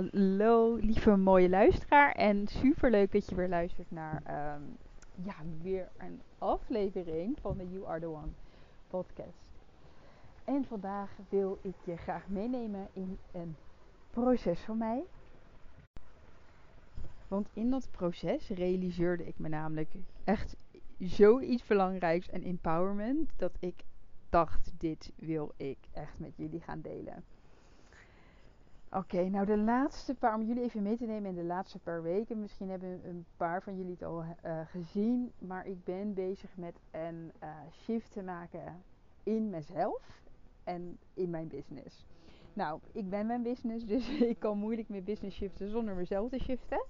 Hallo lieve mooie luisteraar en super leuk dat je weer luistert naar ehm, ja, weer een aflevering van de You Are The One podcast. En vandaag wil ik je graag meenemen in een proces van mij. Want in dat proces realiseerde ik me namelijk echt zoiets belangrijks en empowerment dat ik dacht dit wil ik echt met jullie gaan delen. Oké, nou de laatste paar, om jullie even mee te nemen in de laatste paar weken. Misschien hebben een paar van jullie het al uh, gezien. Maar ik ben bezig met een uh, shift te maken in mezelf en in mijn business. Nou, ik ben mijn business, dus ik kan moeilijk meer business shiften zonder mezelf te shiften.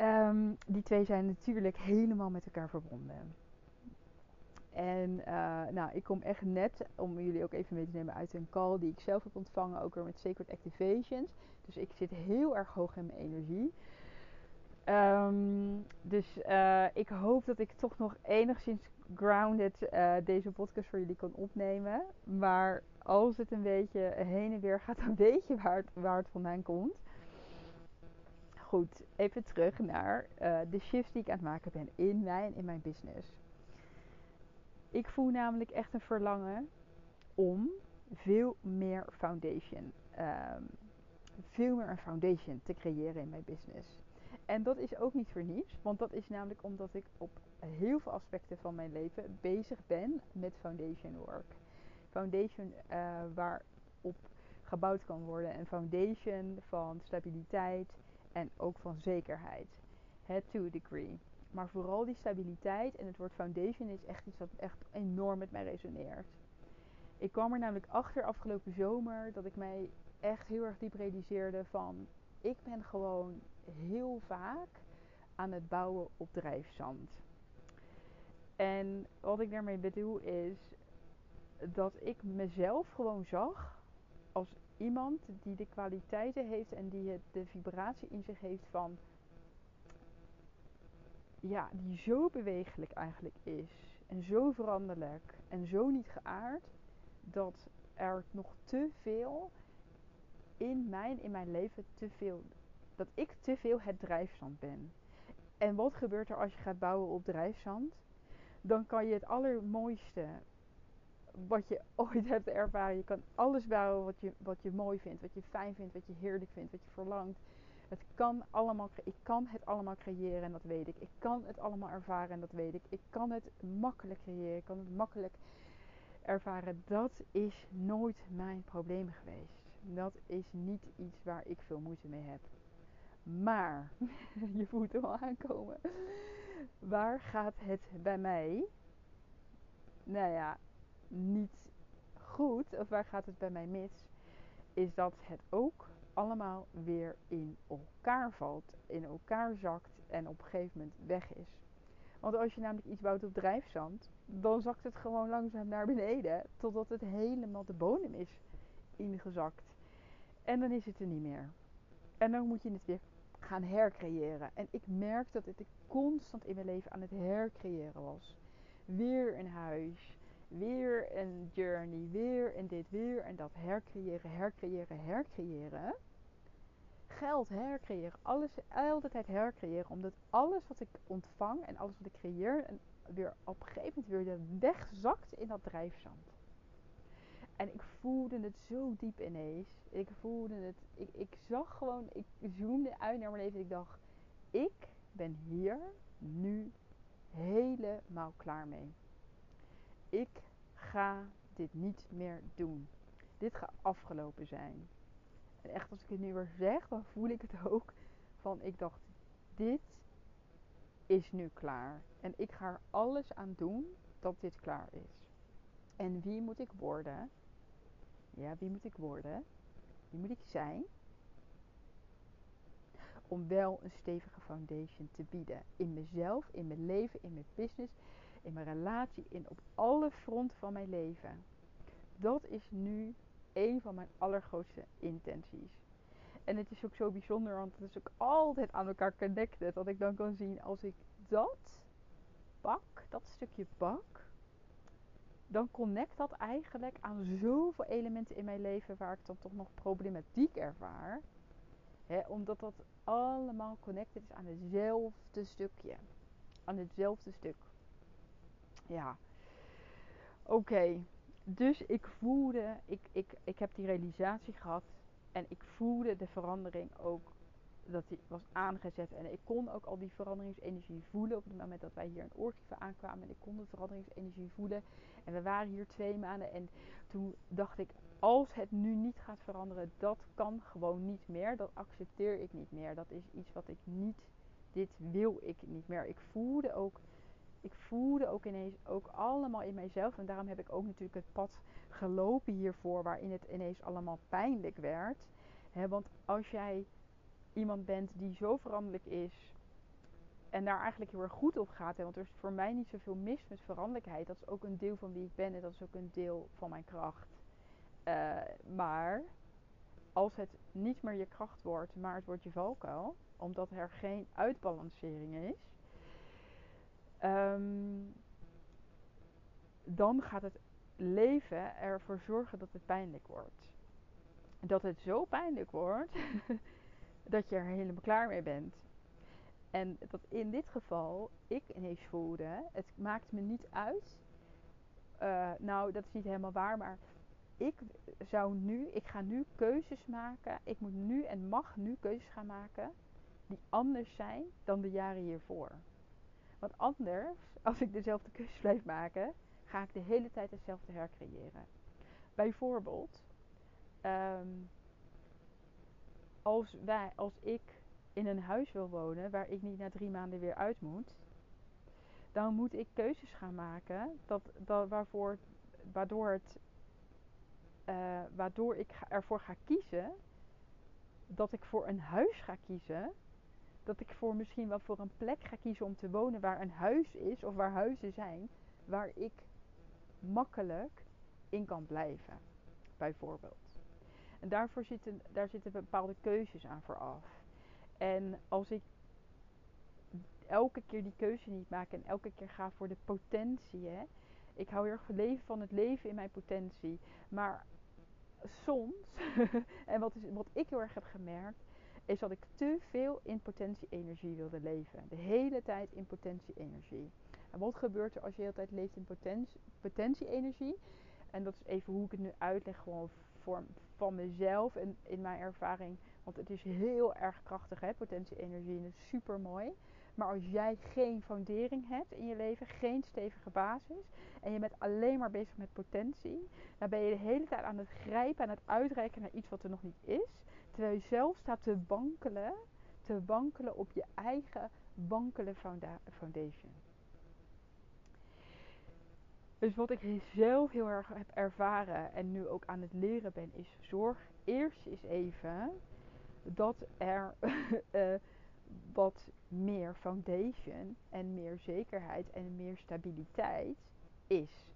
Um, die twee zijn natuurlijk helemaal met elkaar verbonden. En uh, nou, ik kom echt net, om jullie ook even mee te nemen, uit een call die ik zelf heb ontvangen, ook weer met Sacred Activations. Dus ik zit heel erg hoog in mijn energie. Um, dus uh, ik hoop dat ik toch nog enigszins grounded uh, deze podcast voor jullie kan opnemen. Maar als het een beetje heen en weer gaat, dan weet je waar het, waar het vandaan komt. Goed, even terug naar de shift die ik aan het maken ben in mij en in mijn business. Ik voel namelijk echt een verlangen om veel meer foundation. Um, veel meer een foundation te creëren in mijn business. En dat is ook niet voor niets, want dat is namelijk omdat ik op heel veel aspecten van mijn leven bezig ben met foundation work. Foundation uh, waarop gebouwd kan worden. Een foundation van stabiliteit en ook van zekerheid. Het to a degree. Maar vooral die stabiliteit en het woord foundation is echt iets wat echt enorm met mij resoneert. Ik kwam er namelijk achter afgelopen zomer dat ik mij echt heel erg diep realiseerde van ik ben gewoon heel vaak aan het bouwen op drijfzand. En wat ik daarmee bedoel is dat ik mezelf gewoon zag als iemand die de kwaliteiten heeft en die de vibratie in zich heeft van ja, die zo bewegelijk eigenlijk is. En zo veranderlijk. En zo niet geaard. Dat er nog te veel in mijn, in mijn leven te veel. Dat ik te veel het drijfzand ben. En wat gebeurt er als je gaat bouwen op drijfzand? Dan kan je het allermooiste wat je ooit hebt ervaren. Je kan alles bouwen wat je, wat je mooi vindt, wat je fijn vindt, wat je heerlijk vindt, wat je verlangt. Het kan allemaal, ik kan het allemaal creëren en dat weet ik. Ik kan het allemaal ervaren en dat weet ik. Ik kan het makkelijk creëren, ik kan het makkelijk ervaren. Dat is nooit mijn probleem geweest. Dat is niet iets waar ik veel moeite mee heb. Maar, je voelt hem al aankomen. Waar gaat het bij mij, nou ja, niet goed, of waar gaat het bij mij mis, is dat het ook allemaal weer in elkaar valt, in elkaar zakt en op een gegeven moment weg is. Want als je namelijk iets bouwt op drijfzand, dan zakt het gewoon langzaam naar beneden totdat het helemaal de bodem is ingezakt. En dan is het er niet meer. En dan moet je het weer gaan hercreëren. En ik merk dat ik constant in mijn leven aan het hercreëren was. Weer een huis, weer een journey, weer en dit, weer en dat. Hercreëren, hercreëren, hercreëren geld hercreëren. Alles altijd hercreëren. Omdat alles wat ik ontvang en alles wat ik creëer en weer op een gegeven moment weer wegzakt in dat drijfzand. En ik voelde het zo diep ineens. Ik voelde het. Ik, ik zag gewoon. Ik zoomde uit naar mijn leven. En ik dacht. Ik ben hier nu helemaal klaar mee. Ik ga dit niet meer doen. Dit gaat afgelopen zijn. En echt als ik het nu weer zeg, dan voel ik het ook. Van ik dacht, dit is nu klaar. En ik ga er alles aan doen dat dit klaar is. En wie moet ik worden? Ja, wie moet ik worden? Wie moet ik zijn? Om wel een stevige foundation te bieden. In mezelf, in mijn leven, in mijn business, in mijn relatie, in op alle fronten van mijn leven. Dat is nu een van mijn allergrootste intenties. En het is ook zo bijzonder, want het is ook altijd aan elkaar connected. Dat ik dan kan zien als ik dat pak, dat stukje pak, dan connect dat eigenlijk aan zoveel elementen in mijn leven waar ik dan toch nog problematiek ervaar. Omdat dat allemaal connected is aan hetzelfde stukje. Aan hetzelfde stuk. Ja. Oké. Dus ik voelde, ik, ik, ik heb die realisatie gehad. En ik voelde de verandering ook dat die was aangezet. En ik kon ook al die veranderingsenergie voelen op het moment dat wij hier in Oorkiva aankwamen. En ik kon de veranderingsenergie voelen. En we waren hier twee maanden. En toen dacht ik, als het nu niet gaat veranderen, dat kan gewoon niet meer. Dat accepteer ik niet meer. Dat is iets wat ik niet, dit wil ik niet meer. Ik voelde ook, ik voelde ook ineens ook allemaal in mijzelf. En daarom heb ik ook natuurlijk het pad gelopen hiervoor, waarin het ineens allemaal pijnlijk werd. want als jij iemand bent die zo veranderlijk is en daar eigenlijk heel erg goed op gaat. Want er is voor mij niet zoveel mis met veranderlijkheid. Dat is ook een deel van wie ik ben en dat is ook een deel van mijn kracht. Uh, maar als het niet meer je kracht wordt, maar het wordt je valkuil, omdat er geen uitbalancering is, um, dan gaat het leven ervoor zorgen dat het pijnlijk wordt. Dat het zo pijnlijk wordt dat je er helemaal klaar mee bent. En dat in dit geval ik ineens voelde, het maakt me niet uit. Uh, nou, dat is niet helemaal waar, maar ik zou nu, ik ga nu keuzes maken. Ik moet nu en mag nu keuzes gaan maken die anders zijn dan de jaren hiervoor. Want anders, als ik dezelfde keuzes blijf maken, ga ik de hele tijd hetzelfde hercreëren. Bijvoorbeeld, um, als, wij, als ik in een huis wil wonen waar ik niet na drie maanden weer uit moet, dan moet ik keuzes gaan maken dat, dat, waarvoor, waardoor, het, uh, waardoor ik ervoor ga kiezen dat ik voor een huis ga kiezen. Dat ik voor misschien wel voor een plek ga kiezen om te wonen waar een huis is of waar huizen zijn waar ik makkelijk in kan blijven. Bijvoorbeeld. En daarvoor zitten, daar zitten bepaalde keuzes aan vooraf. En als ik elke keer die keuze niet maak en elke keer ga voor de potentie. Hè? Ik hou heel erg van leven van het leven in mijn potentie. Maar soms, en wat, is, wat ik heel erg heb gemerkt, is dat ik te veel in potentie-energie wilde leven. De hele tijd in potentie-energie. En wat gebeurt er als je de hele tijd leeft in potentie-energie? En dat is even hoe ik het nu uitleg, gewoon voor, van mezelf en in mijn ervaring. Want het is heel erg krachtig, potentie-energie. En is super mooi. Maar als jij geen foundering hebt in je leven, geen stevige basis. En je bent alleen maar bezig met potentie. Dan ben je de hele tijd aan het grijpen, aan het uitreiken naar iets wat er nog niet is. Terwijl je zelf staat te wankelen. Te wankelen op je eigen wankele foundation. Dus wat ik zelf heel erg heb ervaren en nu ook aan het leren ben, is zorg eerst eens even dat er uh, wat meer foundation en meer zekerheid en meer stabiliteit is.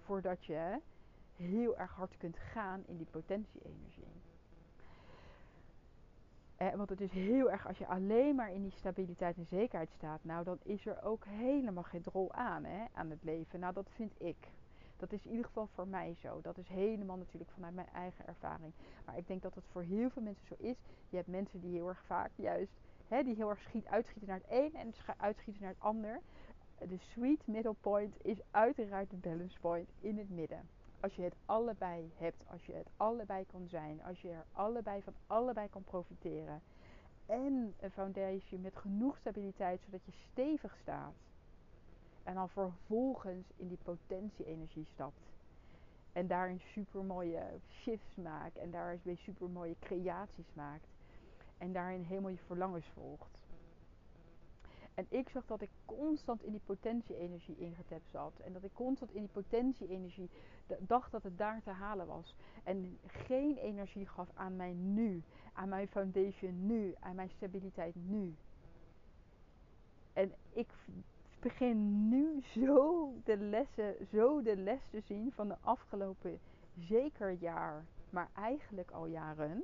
Voordat je heel erg hard kunt gaan in die potentie-energie. Want het is heel erg, als je alleen maar in die stabiliteit en zekerheid staat, nou dan is er ook helemaal geen rol aan hè, aan het leven. Nou, dat vind ik. Dat is in ieder geval voor mij zo. Dat is helemaal natuurlijk vanuit mijn eigen ervaring. Maar ik denk dat het voor heel veel mensen zo is. Je hebt mensen die heel erg vaak juist, hè, die heel erg schiet, uitschieten naar het een en uitschieten naar het ander. De sweet middle point is uiteraard de balance point in het midden als je het allebei hebt, als je het allebei kan zijn, als je er allebei van allebei kan profiteren. En een foundation met genoeg stabiliteit zodat je stevig staat. En dan vervolgens in die potentie-energie stapt. En daarin super mooie shifts maakt. En daar weer super mooie creaties maakt. En daarin helemaal je verlangens volgt. En ik zag dat ik constant in die potentie-energie ingetapt zat. En dat ik constant in die potentie-energie dacht dat het daar te halen was. En geen energie gaf aan mij nu. Aan mijn foundation nu. Aan mijn stabiliteit nu. En ik begin nu zo de lessen, zo de les te zien van de afgelopen zeker jaar. Maar eigenlijk al jaren.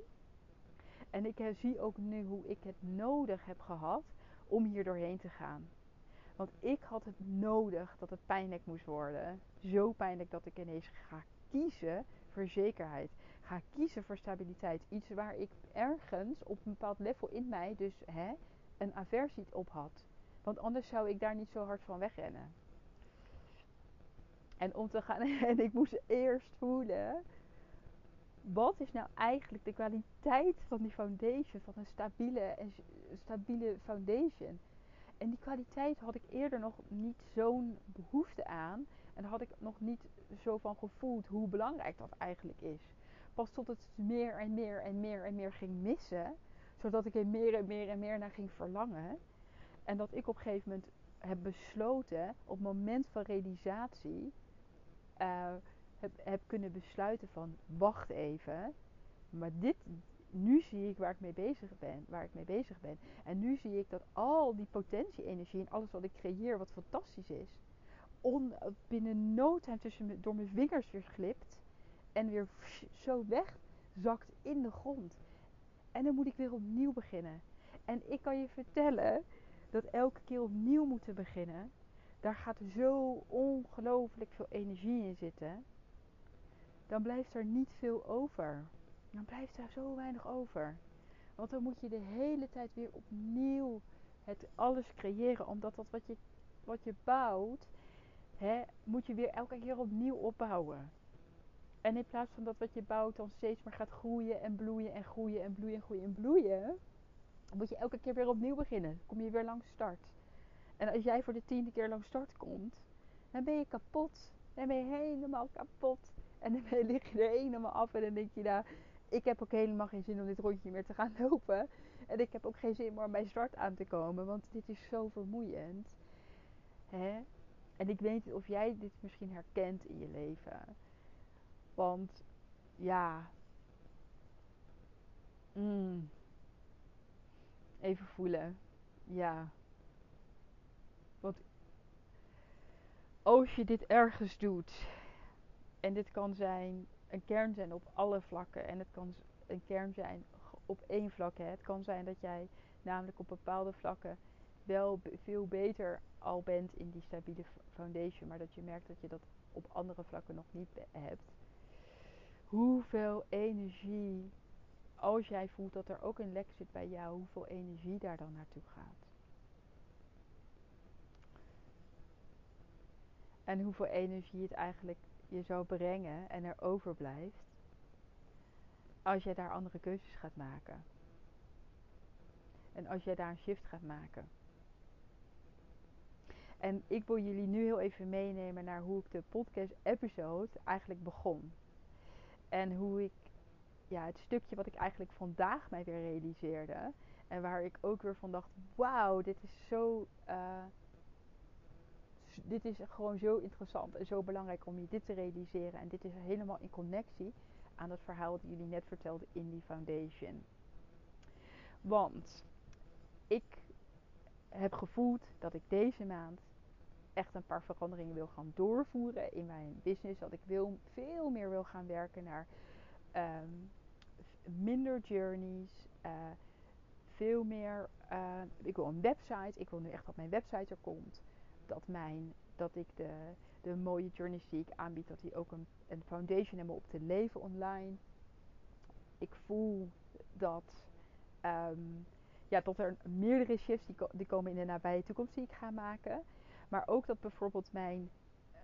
En ik zie ook nu hoe ik het nodig heb gehad om hier doorheen te gaan. Want ik had het nodig dat het pijnlijk moest worden. Zo pijnlijk dat ik ineens ga kiezen voor zekerheid. ga kiezen voor stabiliteit. Iets waar ik ergens op een bepaald level in mij dus hè, een aversie op had. Want anders zou ik daar niet zo hard van wegrennen. En om te gaan, en ik moest eerst voelen. Wat is nou eigenlijk de kwaliteit van die foundation, van een stabiele, stabiele foundation? En die kwaliteit had ik eerder nog niet zo'n behoefte aan. En daar had ik nog niet zo van gevoeld hoe belangrijk dat eigenlijk is. Pas tot het meer en meer en meer en meer ging missen. Zodat ik er meer en meer en meer naar ging verlangen. En dat ik op een gegeven moment heb besloten, op het moment van realisatie, uh, heb, heb kunnen besluiten van wacht even. Maar dit, nu zie ik waar ik mee bezig ben, waar ik mee bezig ben. En nu zie ik dat al die potentie-energie en alles wat ik creëer, wat fantastisch is, on, binnen no time tussen door mijn vingers weer glipt en weer zo wegzakt in de grond. En dan moet ik weer opnieuw beginnen. En ik kan je vertellen dat elke keer opnieuw moeten beginnen, daar gaat zo ongelooflijk veel energie in zitten. Dan blijft er niet veel over. Dan blijft er zo weinig over. Want dan moet je de hele tijd weer opnieuw het alles creëren. Omdat dat wat je, wat je bouwt, hè, moet je weer elke keer opnieuw opbouwen. En in plaats van dat wat je bouwt dan steeds maar gaat groeien en bloeien en groeien en bloeien en groeien en bloeien, moet je elke keer weer opnieuw beginnen. Dan kom je weer langs start. En als jij voor de tiende keer langs start komt, dan ben je kapot. Dan ben je helemaal kapot. En dan lig je er helemaal af en dan denk je, nou, ik heb ook helemaal geen zin om dit rondje meer te gaan lopen. En ik heb ook geen zin meer om bij start aan te komen, want dit is zo vermoeiend. Hè? En ik weet niet of jij dit misschien herkent in je leven. Want ja. Mm, even voelen. Ja. Want als je dit ergens doet. En dit kan zijn een kern zijn op alle vlakken. En het kan een kern zijn op één vlak. Hè. Het kan zijn dat jij namelijk op bepaalde vlakken wel veel beter al bent in die stabiele foundation. Maar dat je merkt dat je dat op andere vlakken nog niet hebt. Hoeveel energie, als jij voelt dat er ook een lek zit bij jou, hoeveel energie daar dan naartoe gaat. En hoeveel energie het eigenlijk je zou brengen en er overblijft als jij daar andere keuzes gaat maken. En als jij daar een shift gaat maken. En ik wil jullie nu heel even meenemen naar hoe ik de podcast episode eigenlijk begon. En hoe ik ja, het stukje wat ik eigenlijk vandaag mij weer realiseerde. En waar ik ook weer van dacht, wauw, dit is zo uh, dit is gewoon zo interessant en zo belangrijk om je dit te realiseren. En dit is helemaal in connectie aan het verhaal dat jullie net vertelden in die foundation. Want ik heb gevoeld dat ik deze maand echt een paar veranderingen wil gaan doorvoeren in mijn business. Dat ik wil, veel meer wil gaan werken naar ehm, minder journeys. Uh, veel meer. Uh, ik wil een website. Ik wil nu echt dat mijn website er komt dat, mijn, dat ik de, de mooie journeys die ik aanbied, dat die ook een, een foundation hebben op te leven online. Ik voel dat, um, ja, dat er meerdere shifts die, die komen in de nabije toekomst die ik ga maken. Maar ook dat bijvoorbeeld mijn,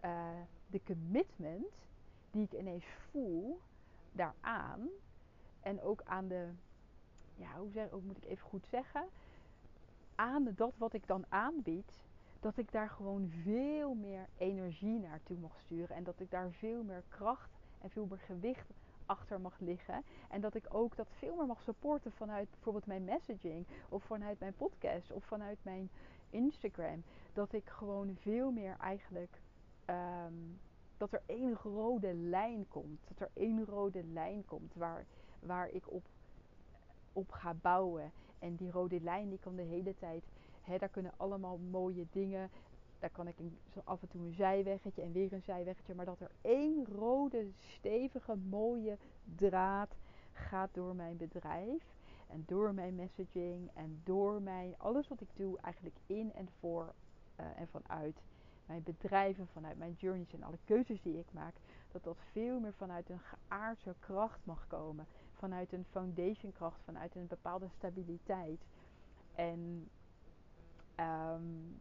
uh, de commitment die ik ineens voel daaraan. En ook aan de, ja, hoe, zeg, hoe moet ik even goed zeggen? Aan dat wat ik dan aanbied, dat ik daar gewoon veel meer energie naartoe mag sturen. En dat ik daar veel meer kracht en veel meer gewicht achter mag liggen. En dat ik ook dat veel meer mag supporten vanuit bijvoorbeeld mijn messaging. Of vanuit mijn podcast. Of vanuit mijn Instagram. Dat ik gewoon veel meer eigenlijk. Um, dat er één rode lijn komt. Dat er één rode lijn komt waar, waar ik op, op ga bouwen. En die rode lijn die kan de hele tijd Daar kunnen allemaal mooie dingen. Daar kan ik een, zo af en toe een zijweggetje en weer een zijweggetje. Maar dat er één rode, stevige, mooie draad gaat door mijn bedrijf. En door mijn messaging en door mijn alles wat ik doe, eigenlijk in en voor uh, en vanuit mijn bedrijven, vanuit mijn journeys en alle keuzes die ik maak. dat dat veel meer vanuit een geaardse kracht mag komen. Vanuit een foundation kracht, vanuit een bepaalde stabiliteit. En um,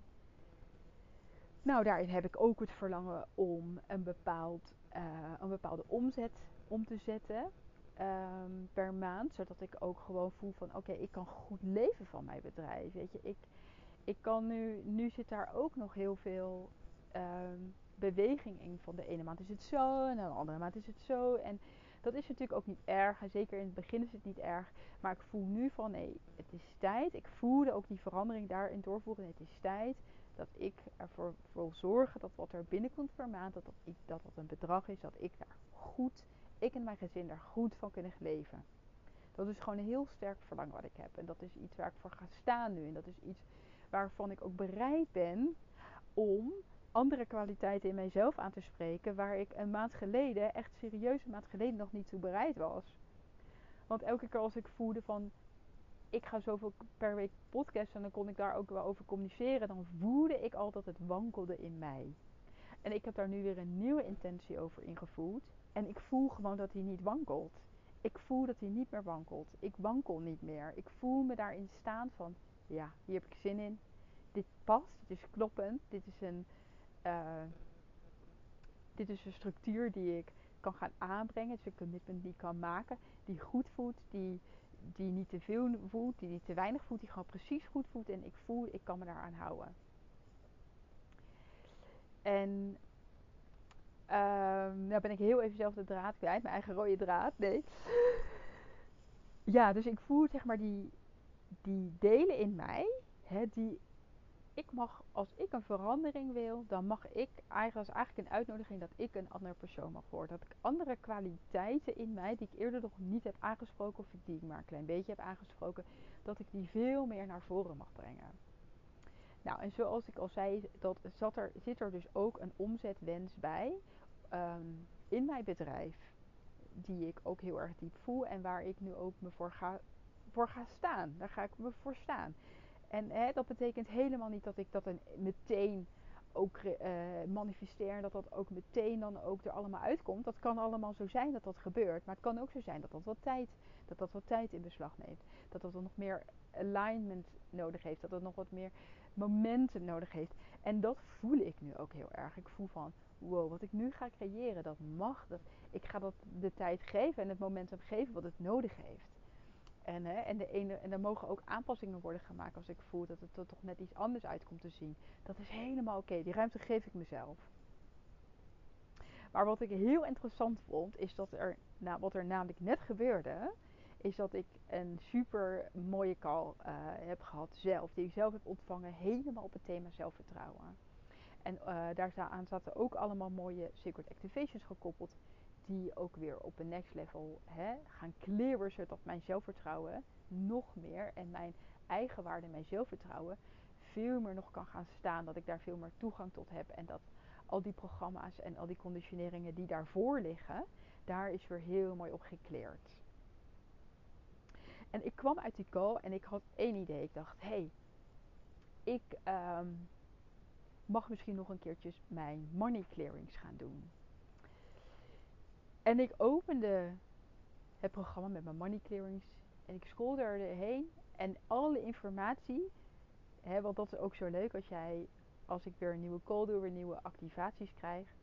nou, daarin heb ik ook het verlangen om een, bepaald, uh, een bepaalde omzet om te zetten um, per maand. Zodat ik ook gewoon voel van oké, ik kan goed leven van mijn bedrijf. Weet je, ik, ik kan nu, nu zit daar ook nog heel veel um, beweging in. Van de ene maand is het zo en de andere maand is het zo. En dat is natuurlijk ook niet erg. En zeker in het begin is het niet erg. Maar ik voel nu van nee, het is tijd. Ik voelde ook die verandering daarin doorvoeren. Het is tijd dat ik ervoor wil zorgen dat wat er binnenkomt per maand, dat dat, dat dat een bedrag is dat ik daar goed, ik en mijn gezin daar goed van kunnen leven. Dat is gewoon een heel sterk verlangen wat ik heb. En dat is iets waar ik voor ga staan nu. En dat is iets waarvan ik ook bereid ben om andere kwaliteiten in mijzelf aan te spreken. Waar ik een maand geleden, echt serieus een maand geleden, nog niet toe bereid was. Want elke keer als ik voelde van ik ga zoveel per week podcasten en dan kon ik daar ook wel over communiceren. Dan voelde ik al dat het wankelde in mij. En ik heb daar nu weer een nieuwe intentie over ingevoerd. En ik voel gewoon dat hij niet wankelt. Ik voel dat hij niet meer wankelt. Ik wankel niet meer. Ik voel me daarin staan van, ja, hier heb ik zin in. Dit past, dit is kloppend. Dit is een, uh, dit is een structuur die ik kan gaan aanbrengen. Is een commitment die ik kan maken. Die goed voelt, die, die niet te veel voelt, die niet te weinig voelt, die gewoon precies goed voelt. En ik voel, ik kan me daaraan houden. En um, nou ben ik heel even zelf de draad kwijt, mijn eigen rode draad. Nee. Ja, dus ik voel zeg maar die, die delen in mij, hè, die ik mag, als ik een verandering wil, dan mag ik eigenlijk, als eigenlijk een uitnodiging dat ik een andere persoon mag worden. Dat ik andere kwaliteiten in mij, die ik eerder nog niet heb aangesproken, of die ik maar een klein beetje heb aangesproken, dat ik die veel meer naar voren mag brengen. Nou, en zoals ik al zei, dat er, zit er dus ook een omzetwens bij um, in mijn bedrijf. Die ik ook heel erg diep voel en waar ik nu ook me voor ga, voor ga staan. Daar ga ik me voor staan. En dat betekent helemaal niet dat ik dat een, meteen ook uh, manifesteer. Dat dat ook meteen dan ook er allemaal uitkomt. Dat kan allemaal zo zijn dat dat gebeurt. Maar het kan ook zo zijn dat dat wat tijd, dat dat wat tijd in beslag neemt. Dat dat nog meer alignment nodig heeft. Dat het nog wat meer momenten nodig heeft. En dat voel ik nu ook heel erg. Ik voel van, wow, wat ik nu ga creëren, dat mag. Dat, ik ga dat de tijd geven en het momentum geven wat het nodig heeft. En, hè, en, de ene, en er mogen ook aanpassingen worden gemaakt als ik voel dat het er toch net iets anders uit komt te zien. Dat is helemaal oké. Die ruimte geef ik mezelf. Maar wat ik heel interessant vond, is dat er, nou, wat er namelijk net gebeurde, is dat ik een super mooie call uh, heb gehad zelf. Die ik zelf heb ontvangen, helemaal op het thema zelfvertrouwen. En uh, daar aan zaten ook allemaal mooie secret activations gekoppeld die ook weer op een next level hè, gaan clearen, zodat mijn zelfvertrouwen nog meer en mijn eigen waarde en mijn zelfvertrouwen veel meer nog kan gaan staan. Dat ik daar veel meer toegang tot heb en dat al die programma's en al die conditioneringen die daarvoor liggen, daar is weer heel mooi op gekleerd. En ik kwam uit die call en ik had één idee. Ik dacht, hé, hey, ik um, mag misschien nog een keertje mijn money clearings gaan doen. En ik opende het programma met mijn money clearings. En ik scrollde erheen. En alle informatie. Hè, want dat is ook zo leuk als jij. Als ik weer een nieuwe call doe, weer nieuwe activaties krijg.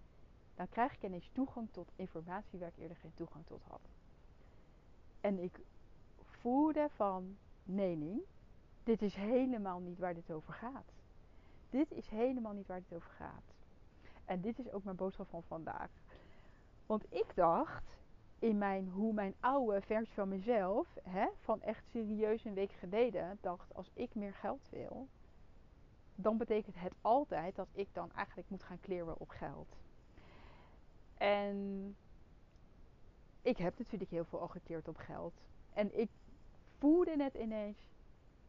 Dan krijg ik ineens toegang tot informatie waar ik eerder geen toegang tot had. En ik voelde van. Nee, nee. Dit is helemaal niet waar dit over gaat. Dit is helemaal niet waar dit over gaat. En dit is ook mijn boodschap van vandaag. Want ik dacht, in mijn, hoe mijn oude versie van mezelf, hè, van echt serieus een week geleden, dacht als ik meer geld wil, dan betekent het altijd dat ik dan eigenlijk moet gaan kleren op geld. En ik heb natuurlijk heel veel al geteerd op geld. En ik voelde net ineens,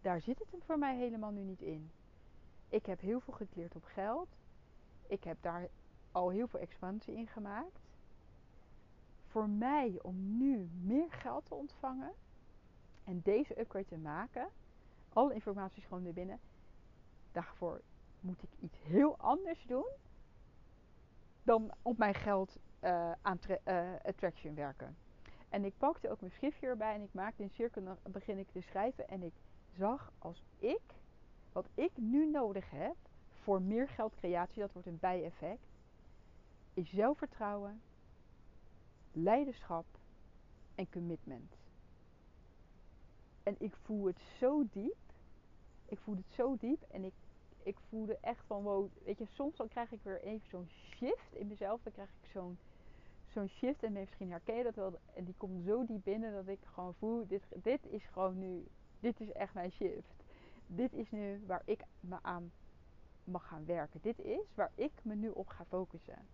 daar zit het voor mij helemaal nu niet in. Ik heb heel veel gekleerd op geld. Ik heb daar al heel veel expansie in gemaakt voor mij om nu meer geld te ontvangen en deze upgrade te maken, alle informatie is gewoon weer binnen. Daarvoor moet ik iets heel anders doen dan op mijn geld uh, attraction werken. En ik pakte ook mijn schriftje erbij en ik maakte een cirkel begin ik te schrijven. En ik zag als ik, wat ik nu nodig heb voor meer geldcreatie, dat wordt een bijeffect, is zelfvertrouwen, leiderschap en commitment. En ik voel het zo diep. Ik voel het zo diep en ik, ik voelde echt van wow, weet je, soms dan krijg ik weer even zo'n shift in mezelf. Dan krijg ik zo'n zo'n shift en misschien herken je dat wel. En die komt zo diep binnen dat ik gewoon voel, dit, dit is gewoon nu, dit is echt mijn shift. Dit is nu waar ik me aan mag gaan werken. Dit is waar ik me nu op ga focussen.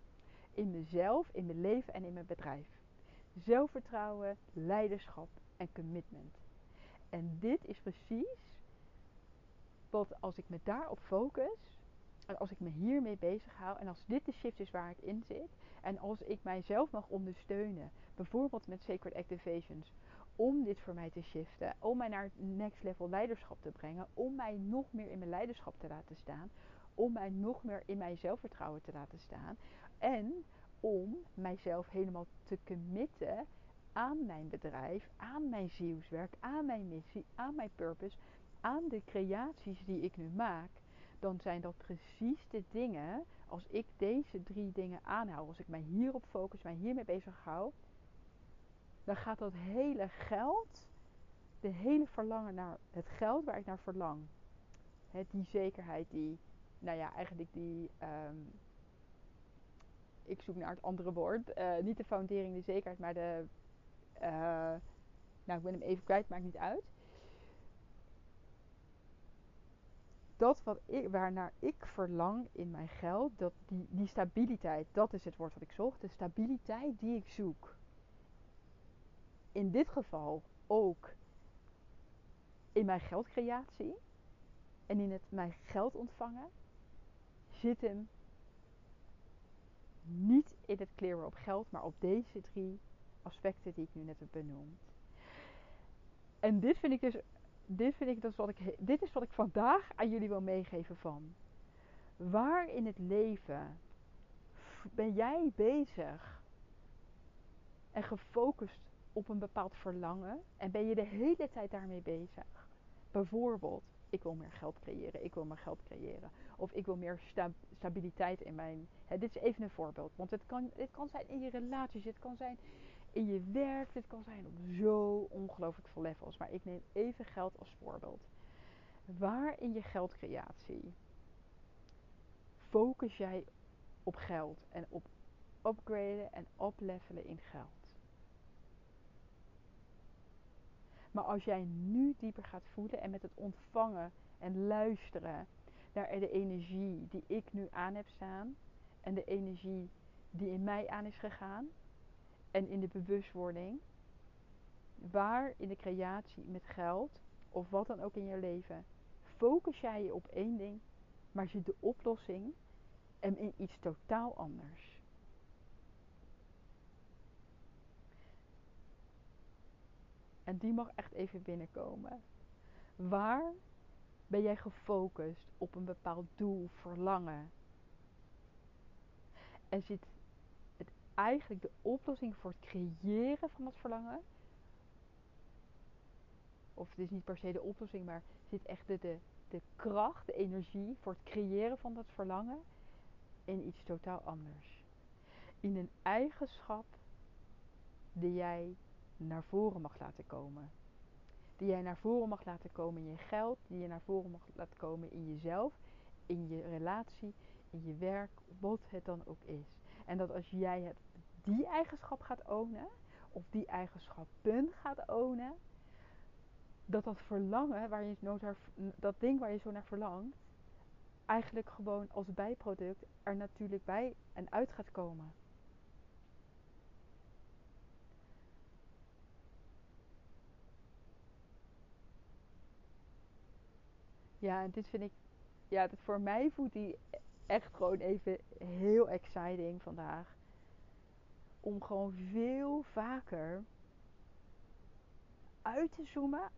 In mezelf, in mijn leven en in mijn bedrijf. Zelfvertrouwen, leiderschap en commitment. En dit is precies wat als ik me daarop focus, als ik me hiermee bezig hou, en als dit de shift is waar ik in zit, en als ik mijzelf mag ondersteunen, bijvoorbeeld met Sacred Activations, om dit voor mij te shiften, om mij naar het next level leiderschap te brengen, om mij nog meer in mijn leiderschap te laten staan, om mij nog meer in mijn zelfvertrouwen te laten staan en om mijzelf helemaal te committen aan mijn bedrijf, aan mijn zielswerk, aan mijn missie, aan mijn purpose, aan de creaties die ik nu maak, dan zijn dat precies de dingen, als ik deze drie dingen aanhoud, als ik mij hierop focus, mij hiermee bezig hou, dan gaat dat hele geld, de hele verlangen naar het geld waar ik naar verlang, hè, die zekerheid, die, nou ja, eigenlijk die, um, ik zoek naar het andere woord, uh, niet de foundering, de zekerheid, maar de, uh, nou ik ben hem even kwijt, maakt niet uit dat wat ik, waarnaar ik verlang in mijn geld, dat die, die stabiliteit, dat is het woord wat ik zocht. De stabiliteit die ik zoek. In dit geval ook in mijn geldcreatie en in het mijn geld ontvangen, zit hem het clearen op geld, maar op deze drie aspecten die ik nu net heb benoemd. En dit vind ik dus dit, vind ik, dat is wat ik, dit is wat ik vandaag aan jullie wil meegeven van. Waar in het leven ben jij bezig en gefocust op een bepaald verlangen en ben je de hele tijd daarmee bezig? Bijvoorbeeld, ik wil meer geld creëren, ik wil meer geld creëren. Of ik wil meer stabiliteit in mijn. Hè, dit is even een voorbeeld. Want het kan, het kan zijn in je relaties, het kan zijn in je werk. Dit kan zijn op zo ongelooflijk veel levels. Maar ik neem even geld als voorbeeld. Waar in je geldcreatie focus jij op geld en op upgraden en oplevelen in geld? Maar als jij nu dieper gaat voelen en met het ontvangen en luisteren naar de energie die ik nu aan heb staan en de energie die in mij aan is gegaan, en in de bewustwording. Waar in de creatie met geld of wat dan ook in je leven focus jij je op één ding, maar zit de oplossing en in iets totaal anders. En die mag echt even binnenkomen. Waar ben jij gefocust op een bepaald doel, verlangen? En zit eigenlijk de oplossing voor het creëren van dat verlangen. Of het is niet per se de oplossing, maar zit echt de, de, de kracht, de energie voor het creëren van dat verlangen in iets totaal anders. In een eigenschap die jij naar voren mag laten komen. Die jij naar voren mag laten komen in je geld, die je naar voren mag laten komen in jezelf, in je relatie, in je werk, wat het dan ook is. En dat als jij het die eigenschap gaat ownen, of die eigenschappen gaat ownen, dat dat verlangen, waar je naar, dat ding waar je zo naar verlangt, eigenlijk gewoon als bijproduct er natuurlijk bij en uit gaat komen. Ja, en dit vind ik, ja, voor mij voelt die echt gewoon even heel exciting vandaag om gewoon veel vaker uit te zoomen.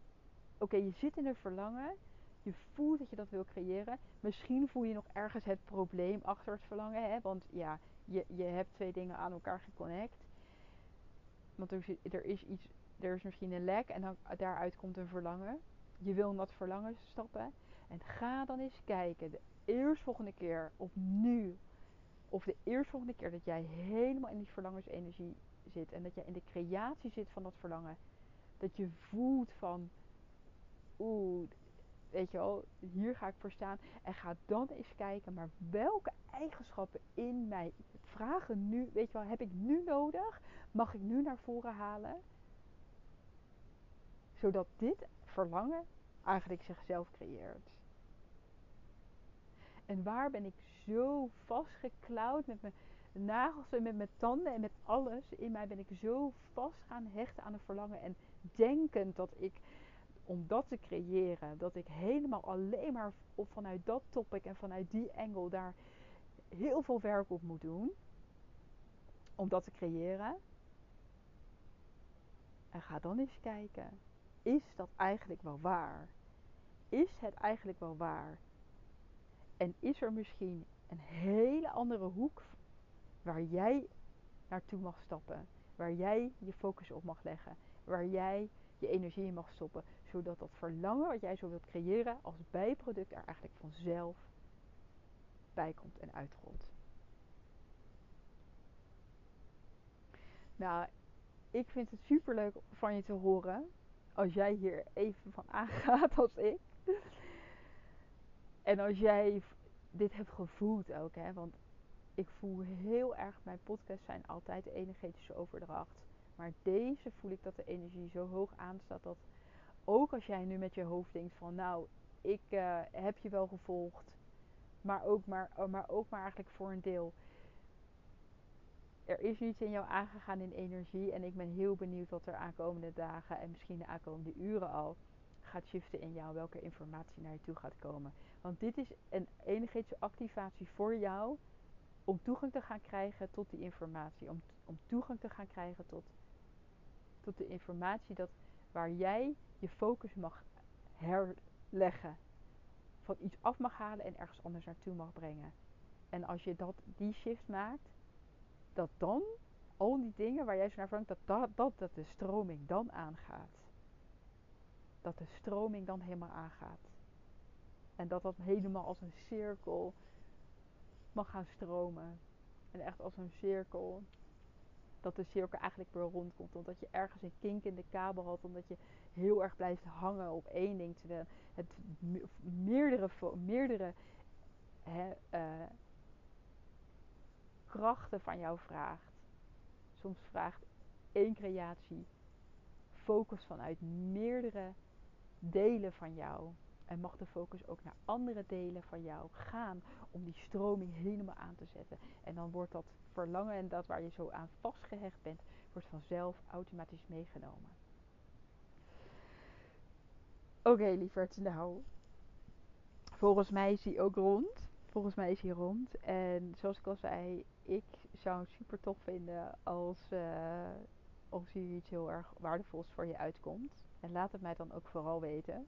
Oké, je zit in een verlangen. Je voelt dat je dat wil creëren. Misschien voel je nog ergens het probleem achter het verlangen. Hè? Want ja, je, je hebt twee dingen aan elkaar geconnect. Want er, er is iets, er is misschien een lek en dan, daaruit komt een verlangen. Je wil in dat verlangen stappen. En ga dan eens kijken, de eerstvolgende keer, of nu, of de eerstvolgende keer dat jij helemaal in die verlangensenergie zit en dat jij in de creatie zit van dat verlangen, dat je voelt van, oeh, weet je wel, hier ga ik voor staan. En ga dan eens kijken, maar welke eigenschappen in mij vragen nu, weet je wel, heb ik nu nodig? Mag ik nu naar voren halen? Zodat dit verlangen eigenlijk zichzelf creëert. En waar ben ik zo vastgeklauwd met mijn nagels en met mijn tanden en met alles in mij ben ik zo vast gaan hechten aan een verlangen en denkend dat ik om dat te creëren, dat ik helemaal alleen maar vanuit dat topic en vanuit die engel daar heel veel werk op moet doen om dat te creëren. En ga dan eens kijken, is dat eigenlijk wel waar? Is het eigenlijk wel waar? En is er misschien een hele andere hoek waar jij naartoe mag stappen? Waar jij je focus op mag leggen? Waar jij je energie in mag stoppen? Zodat dat verlangen wat jij zo wilt creëren als bijproduct er eigenlijk vanzelf bij komt en uitrolt. Nou, ik vind het super leuk van je te horen. Als jij hier even van aangaat als ik. En als jij dit hebt gevoeld ook, hè, want ik voel heel erg, mijn podcasts zijn altijd energetische overdracht. Maar deze voel ik dat de energie zo hoog aanstaat dat ook als jij nu met je hoofd denkt van nou, ik uh, heb je wel gevolgd, maar ook maar, maar ook maar eigenlijk voor een deel. Er is iets in jou aangegaan in energie en ik ben heel benieuwd wat er aankomende dagen en misschien de aankomende uren al gaat shiften in jou, welke informatie naar je toe gaat komen. Want dit is een energetische activatie voor jou om toegang te gaan krijgen tot die informatie. Om, om toegang te gaan krijgen tot, tot de informatie dat, waar jij je focus mag herleggen. Van iets af mag halen en ergens anders naartoe mag brengen. En als je dat, die shift maakt, dat dan al die dingen waar jij zo naar verlangt, dat, dat, dat de stroming dan aangaat. Dat de stroming dan helemaal aangaat. En dat dat helemaal als een cirkel mag gaan stromen. En echt als een cirkel. Dat de cirkel eigenlijk weer rondkomt. Omdat je ergens een kink in de kabel had. Omdat je heel erg blijft hangen op één ding. Terwijl het meerdere, meerdere uh, krachten van jou vraagt. Soms vraagt één creatie focus vanuit meerdere delen van jou. En mag de focus ook naar andere delen van jou gaan om die stroming helemaal aan te zetten. En dan wordt dat verlangen en dat waar je zo aan vastgehecht bent, wordt vanzelf automatisch meegenomen. Oké, okay, lieverd, nou. Volgens mij is hij ook rond. Volgens mij is hij rond. En zoals ik al zei, ik zou het super tof vinden als, uh, als hier iets heel erg waardevols voor je uitkomt. En laat het mij dan ook vooral weten.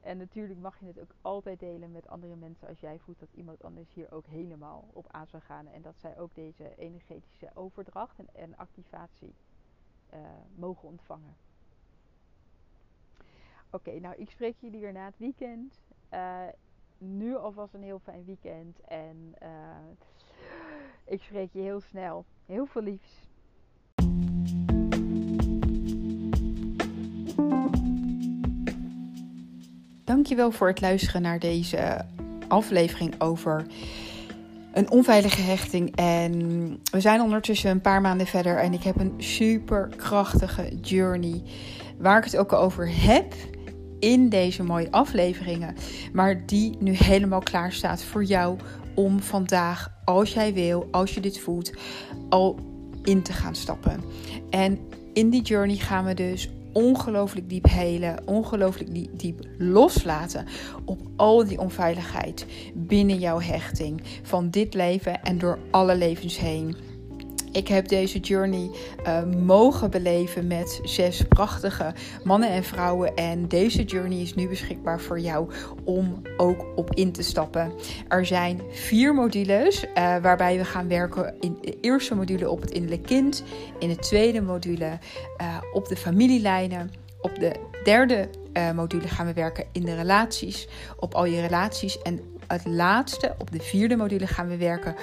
En natuurlijk mag je het ook altijd delen met andere mensen als jij voelt dat iemand anders hier ook helemaal op aan zou gaan. En dat zij ook deze energetische overdracht en, en activatie uh, mogen ontvangen. Oké, nou ik spreek jullie weer na het weekend. Uh, nu alvast een heel fijn weekend. En uh, ik spreek je heel snel. Heel veel liefs. Dankjewel voor het luisteren naar deze aflevering over een onveilige hechting. En we zijn ondertussen een paar maanden verder en ik heb een super krachtige journey waar ik het ook over heb in deze mooie afleveringen, maar die nu helemaal klaar staat voor jou om vandaag, als jij wil, als je dit voelt, al in te gaan stappen. En in die journey gaan we dus ongelooflijk diep helen, ongelooflijk diep loslaten op al die onveiligheid binnen jouw hechting van dit leven en door alle levens heen. Ik heb deze journey uh, mogen beleven met zes prachtige mannen en vrouwen. En deze journey is nu beschikbaar voor jou om ook op in te stappen. Er zijn vier modules uh, waarbij we gaan werken in de eerste module op het innerlijk kind. In de tweede module uh, op de familielijnen. Op de derde module gaan we werken in de relaties. Op al je relaties. En het laatste, op de vierde module, gaan we werken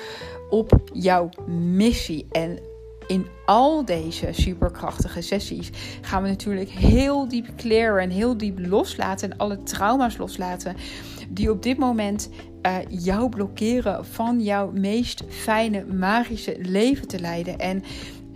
op jouw missie. En in al deze superkrachtige sessies gaan we natuurlijk heel diep clearen en heel diep loslaten en alle trauma's loslaten die op dit moment uh, jou blokkeren van jouw meest fijne magische leven te leiden. En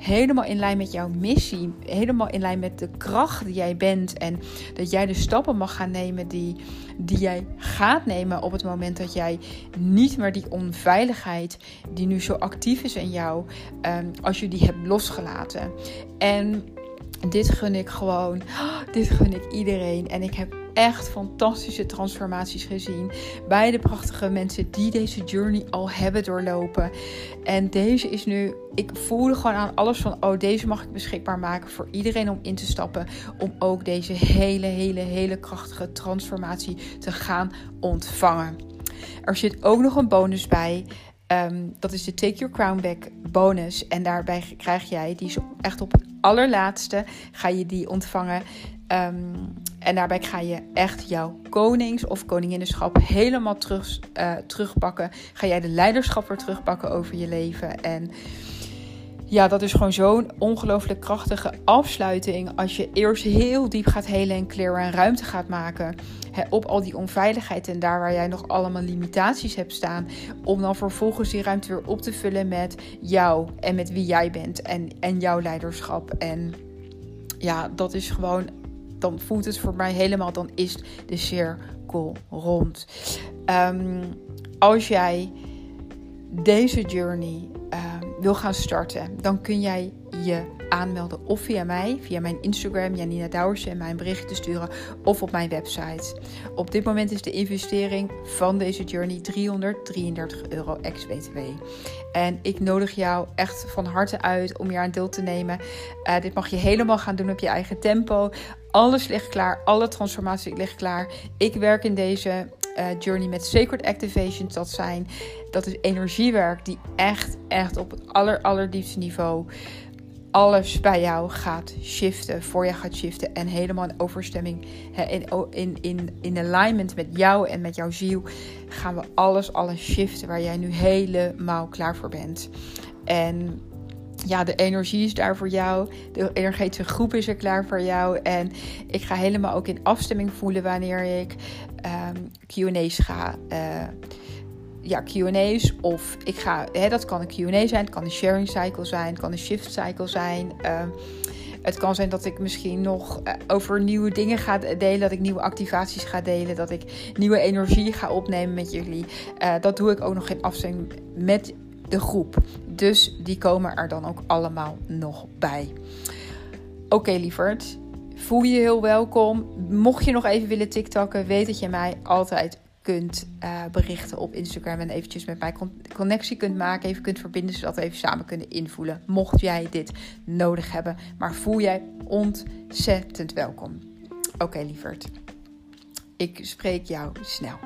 helemaal in lijn met jouw missie, helemaal in lijn met de kracht die jij bent en dat jij de stappen mag gaan nemen die, die jij gaat nemen op het moment dat jij niet meer die onveiligheid die nu zo actief is in jou, um, als je die hebt losgelaten. En dit gun ik gewoon, dit gun ik iedereen. En ik heb echt fantastische transformaties gezien bij de prachtige mensen die deze journey al hebben doorlopen. En deze is nu, ik voelde gewoon aan alles van, oh deze mag ik beschikbaar maken voor iedereen om in te stappen. Om ook deze hele, hele, hele krachtige transformatie te gaan ontvangen. Er zit ook nog een bonus bij. Ehm, dat is de Take Your Crown Back bonus. En daarbij krijg jij, die is echt op het allerlaatste, ga je die ontvangen. Um, en daarbij ga je echt jouw konings- of koninginnenschap helemaal terug, uh, terugpakken. Ga jij de leiderschap weer terugpakken over je leven. En ja, dat is gewoon zo'n ongelooflijk krachtige afsluiting. Als je eerst heel diep gaat helen en clearen en ruimte gaat maken. Op al die onveiligheid en daar waar jij nog allemaal limitaties hebt staan. Om dan vervolgens die ruimte weer op te vullen met jou en met wie jij bent. En, en jouw leiderschap. En ja, dat is gewoon dan voelt het voor mij helemaal, dan is de cirkel rond. Um, als jij deze journey um, wil gaan starten, dan kun jij je aanmelden of via mij, via mijn Instagram, Janina Douwers, en mijn bericht te sturen, of op mijn website. Op dit moment is de investering van deze journey 333 euro ex-BTW. En ik nodig jou echt van harte uit om hier aan deel te nemen. Uh, dit mag je helemaal gaan doen op je eigen tempo. Alles ligt klaar, alle transformatie ligt klaar. Ik werk in deze uh, journey met Sacred Activations. Dat zijn, dat is energiewerk die echt, echt op het aller, allerdiepste niveau alles bij jou gaat shiften, voor je gaat shiften en helemaal in overstemming, in, in, in, in alignment met jou en met jouw ziel, gaan we alles, alles shiften waar jij nu helemaal klaar voor bent. En ja, de energie is daar voor jou. De energetische groep is er klaar voor jou. En ik ga helemaal ook in afstemming voelen wanneer ik um, QA's ga. Uh, ja, QA's. Of ik ga, hè, dat kan een QA zijn, het kan een sharing cycle zijn, het kan een shift cycle zijn. Uh, het kan zijn dat ik misschien nog uh, over nieuwe dingen ga delen, dat ik nieuwe activaties ga delen, dat ik nieuwe energie ga opnemen met jullie. Uh, dat doe ik ook nog in afstemming met de groep. Dus die komen er dan ook allemaal nog bij. Oké, lieverd. Voel je heel welkom. Mocht je nog even willen TikTokken, weet dat je mij altijd kunt uh, berichten op Instagram en eventjes met mij connectie kunt maken, even kunt verbinden, zodat we even samen kunnen invoelen. Mocht jij dit nodig hebben, maar voel jij ontzettend welkom. Oké, lieverd. Ik spreek jou snel.